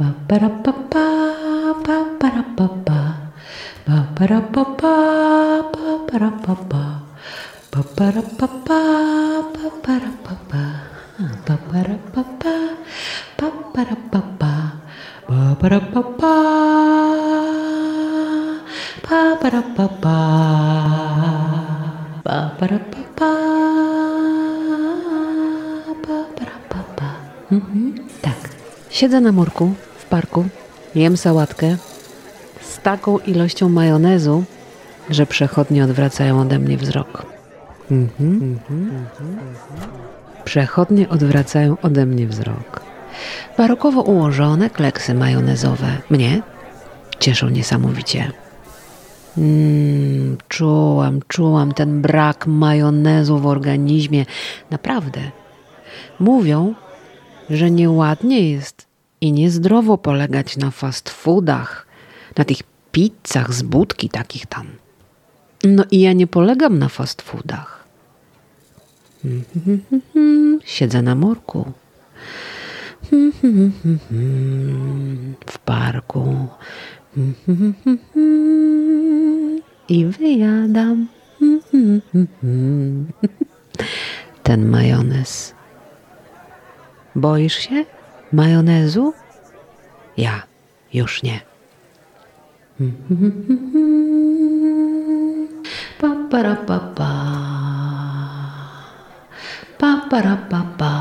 Ba para pa pa pa para pa pa. Ba para pa pa pa para pa pa. Ba para pa pa pa para pa pa. Tak. Siedzę na murku, parku, jem sałatkę z taką ilością majonezu, że przechodnie odwracają ode mnie wzrok. Mhm. Przechodnie odwracają ode mnie wzrok. Barokowo ułożone kleksy majonezowe mnie cieszą niesamowicie. Mm, czułam, czułam ten brak majonezu w organizmie. Naprawdę. Mówią, że nieładnie jest i niezdrowo polegać na fast foodach, na tych pizzach z budki takich tam. No i ja nie polegam na fast foodach. Siedzę na morku. W parku. I wyjadam ten majonez. Boisz się Majonezu? Ja już nie. Paparapapa. Paparapapa.